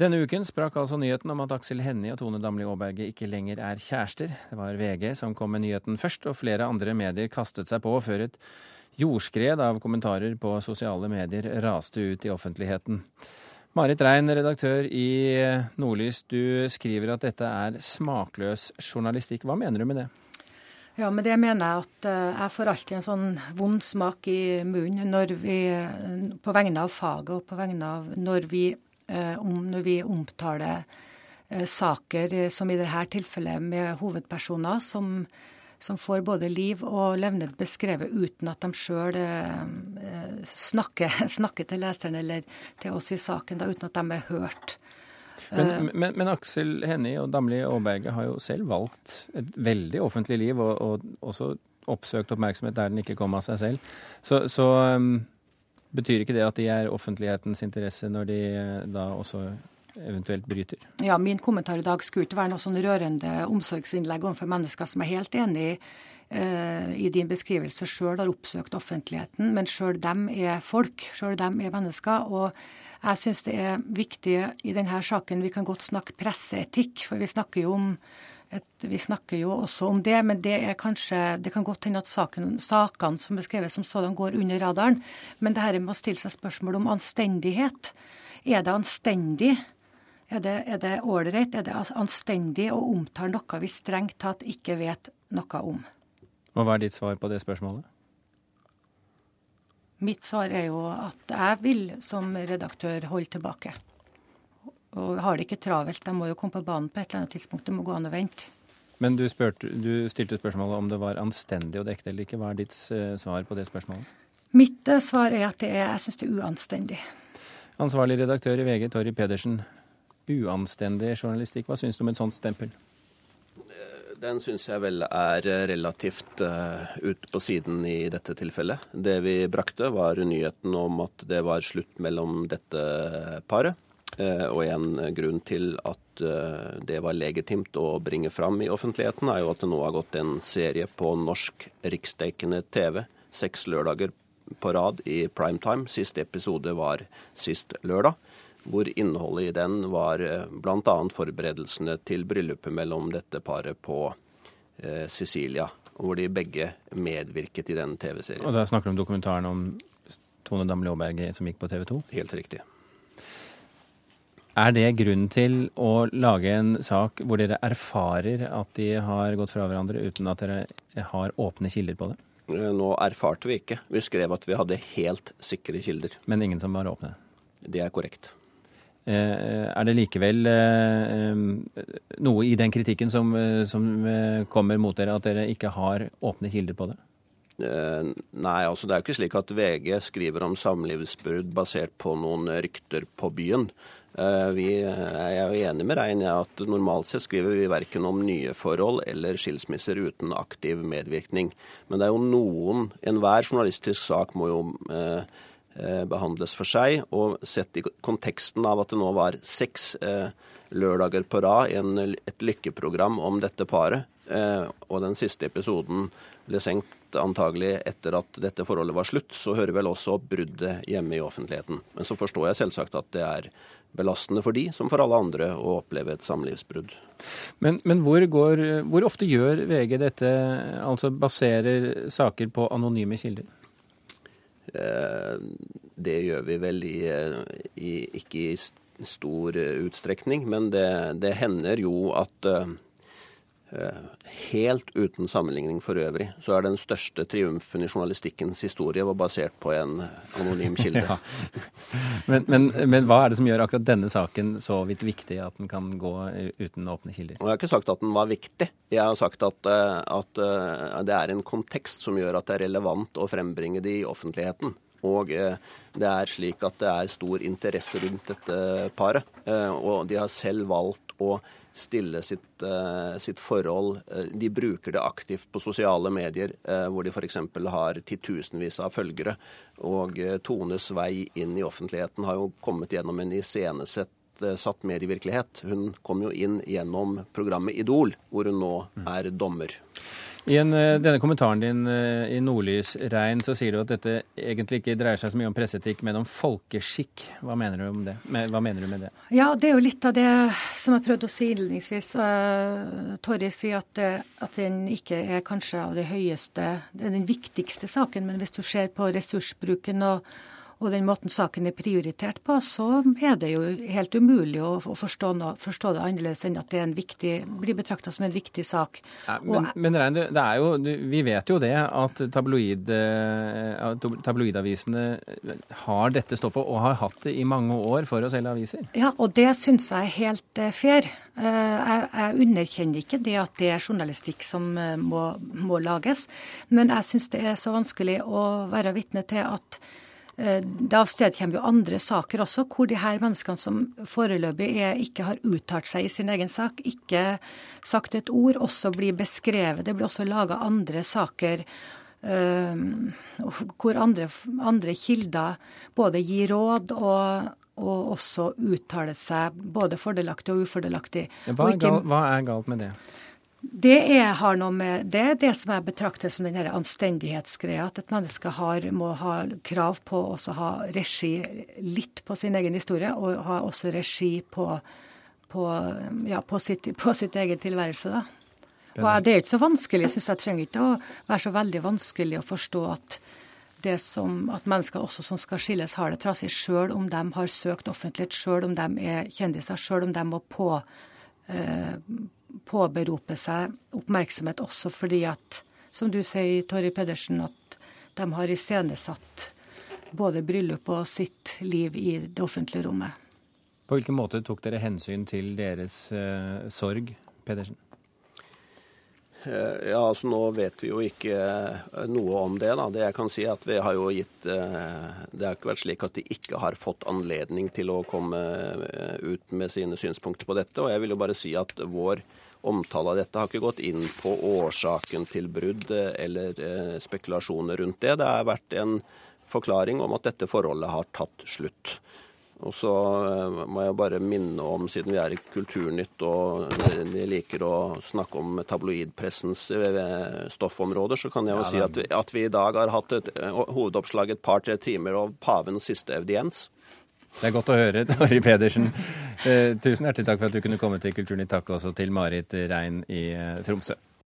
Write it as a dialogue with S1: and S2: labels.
S1: Denne uken sprakk altså nyheten om at Aksel Hennie og Tone Damli Aaberge ikke lenger er kjærester. Det var VG som kom med nyheten først, og flere andre medier kastet seg på før et jordskred av kommentarer på sosiale medier raste ut i offentligheten. Marit Rein, redaktør i Nordlys, du skriver at dette er smakløs journalistikk. Hva mener du med det?
S2: Ja, med det mener jeg at eh, jeg får alltid en sånn vond smak i munnen når vi, på vegne av faget og på vegne av når vi, eh, når vi omtaler eh, saker som i dette tilfellet med hovedpersoner som, som får både liv og levnet beskrevet uten at de sjøl snakker, snakker, til leseren eller til oss i saken, da, uten at de er hørt.
S1: Men, eh. men, men, Aksel Hennie og Damli Aaberge har jo selv valgt et veldig offentlig liv, og, og også oppsøkt oppmerksomhet der den ikke kom av seg selv. Så, så um, betyr ikke det at de er offentlighetens interesse når de uh, da også eventuelt bryter?
S2: Ja, min kommentar i dag skulle ikke være noe sånn rørende omsorgsinnlegg overfor mennesker som er helt enig eh, i din beskrivelse sjøl har oppsøkt offentligheten, men sjøl dem er folk, sjøl dem er mennesker. og jeg syns det er viktig i denne saken Vi kan godt snakke presseetikk, for vi snakker jo om et, vi snakker jo også om det, men det er kanskje, det kan godt hende at saken, sakene som beskreves som sådan går under radaren. Men det her med å stille seg spørsmål om anstendighet. Er det anstendig? Er det ålreit? Er, er det anstendig å omtale noe vi strengt tatt ikke vet noe om?
S1: Og Hva er ditt svar på det spørsmålet?
S2: Mitt svar er jo at jeg vil som redaktør holde tilbake. Og har det ikke travelt. De må jo komme på banen på et eller annet tidspunkt. Det må gå an å vente.
S1: Men du, spurte, du stilte spørsmålet om det var anstendig å dekke det eller ikke. Hva er ditt uh, svar på det spørsmålet?
S2: Mitt uh, svar er at det er, jeg syns det er uanstendig.
S1: Ansvarlig redaktør i VG, Torry Pedersen. Uanstendig journalistikk, hva syns du om et sånt stempel?
S3: Den syns jeg vel er relativt uh, ut på siden i dette tilfellet. Det vi brakte, var nyheten om at det var slutt mellom dette paret. Uh, og en grunn til at uh, det var legitimt å bringe fram i offentligheten, er jo at det nå har gått en serie på norsk riksdekkende TV seks lørdager på rad i primetime. Siste episode var sist lørdag hvor innholdet i den var eh, bl.a. forberedelsene til bryllupet mellom dette paret på eh, Sicilia. Hvor de begge medvirket i den TV-serien.
S1: Og Da snakker du om dokumentaren om Tone Damli Aaberge som gikk på TV 2?
S3: Helt riktig.
S1: Er det grunn til å lage en sak hvor dere erfarer at de har gått fra hverandre uten at dere har åpne kilder på det?
S3: Eh, nå erfarte vi ikke. Vi skrev at vi hadde helt sikre kilder.
S1: Men ingen som var åpne?
S3: Det er korrekt.
S1: Eh, er det likevel eh, noe i den kritikken som, som, kommer mot dere, at dere ikke har åpne kilder på det?
S3: Nei, altså det er jo ikke slik at VG skriver om samlivsbrudd basert på noen rykter på byen. Vi er jo enig med Rein i at normalt sett skriver vi verken om nye forhold eller skilsmisser uten aktiv medvirkning. Men det er jo noen Enhver journalistisk sak må jo Eh, behandles for seg. Og sett i konteksten av at det nå var seks eh, lørdager på rad en, et lykkeprogram om dette paret, eh, og den siste episoden ble senkt antagelig etter at dette forholdet var slutt, så hører vel også bruddet hjemme i offentligheten. Men så forstår jeg selvsagt at det er belastende for de, som for alle andre, å oppleve et samlivsbrudd.
S1: Men, men hvor, går, hvor ofte gjør VG dette, altså baserer saker på anonyme kilder?
S3: Eh, det gjør vi vel i, i, ikke i stor utstrekning, men det, det hender jo at eh, Helt uten sammenligning for øvrig, så er den største triumfen i journalistikkens historie var basert på en anonym kilde. ja.
S1: men, men, men, hva er det som gjør akkurat denne saken så vidt viktig at den kan gå uten åpne kilder?
S3: Jeg har ikke sagt at den var viktig. Jeg har sagt at, eh, at det er en kontekst som gjør at det er relevant å frembringe det i offentligheten. Og eh, det er slik at det er stor interesse rundt dette paret. Eh, og de har selv valgt å stille sitt, eh, sitt forhold De bruker det aktivt på sosiale medier, hvor de f.eks. har titusenvis av følgere. Og Tones vei inn i offentligheten har jo kommet gjennom en iscenesett satt medievirkelighet. Hun kom jo inn gjennom programmet Idol, hvor hun nå er dommer.
S1: I en, eh, denne kommentaren din eh, i Nordlys Rein så sier du at dette egentlig ikke dreier seg så mye om presseetikk, men om folkeskikk. Hva mener? Hva mener du med det?
S2: Ja, det er jo litt av det som jeg prøvde å si innledningsvis. Uh, sier at, at, den ikke er kanskje av det høyeste, det er den viktigste saken, men hvis du ser på ressursbruken og og den måten saken er prioritert på, så er det jo helt umulig å, forstå, noe, forstå det annerledes enn at det viktig, blir betrakta som en viktig sak.
S1: Ja, men, og, men Rein, det er jo, vi vet jo det at tabloid, eh, tabloidavisene har dette stoffet, og har hatt det i mange år for å selge aviser.
S2: Ja, og det syns jeg er helt eh, fair. Eh, jeg, jeg, underkjenner ikke det at det er journalistikk som må, må lages, men jeg syns det er så vanskelig å være vitne til at Eh, det avstedkommer jo andre saker også, hvor de her menneskene som foreløpig er, ikke har uttalt seg i sin egen sak, ikke sagt et ord, også blir beskrevet. Det blir også laga andre saker uh, hvor andre, andre, kilder både gir råd og, og også uttaler seg både fordelaktig og ufordelaktig.
S1: Hva er, gal, hva er galt med det?
S2: Det er, har noe med, det er det som jeg betrakter som den anstendighetsgreia. At et menneske har, må ha krav på å ha regi litt på sin egen historie, og ha også regi på, på, ja, på, sitt, på sitt, egen tilværelse. da. Og Det er ikke så vanskelig. Jeg synes jeg trenger ikke å være så veldig vanskelig å forstå at det som, at mennesker også som skal skilles, har det trasig, sjøl om de har søkt offentlighet, sjøl om de er kjendiser, sjøl om de må på, eh, påberope seg oppmerksomhet også fordi at, som du sier, Torry Pedersen, at de har iscenesatt både bryllup og sitt liv i det offentlige rommet.
S1: På hvilken måte tok dere hensyn til deres eh, sorg, Pedersen?
S3: Eh, ja, altså Nå vet vi jo ikke eh, noe om det. da. Det jeg kan si at vi har jo gitt Det har ikke vært slik at de ikke har fått anledning til å komme ut med sine synspunkter på dette. Og jeg vil jo bare si at vår omtale av dette har ikke gått inn på årsaken til brudd eh, eller eh, spekulasjoner rundt det. Det har vært en forklaring om at dette forholdet har tatt slutt. Og så eh, må jeg bare minne om, siden vi er i Kulturnytt og de liker å snakke om tabloidpressens stoffområder, så kan jeg jo ja, si at vi, at vi, i dag har hatt et hovedoppslag et par-tre timer av pavens siste audiens.
S1: Det er godt å høre, Tori Pedersen. Eh, tusen hjertelig takk for at du kunne komme til Kulturnytt. Takk også til Marit Rein i eh, Tromsø.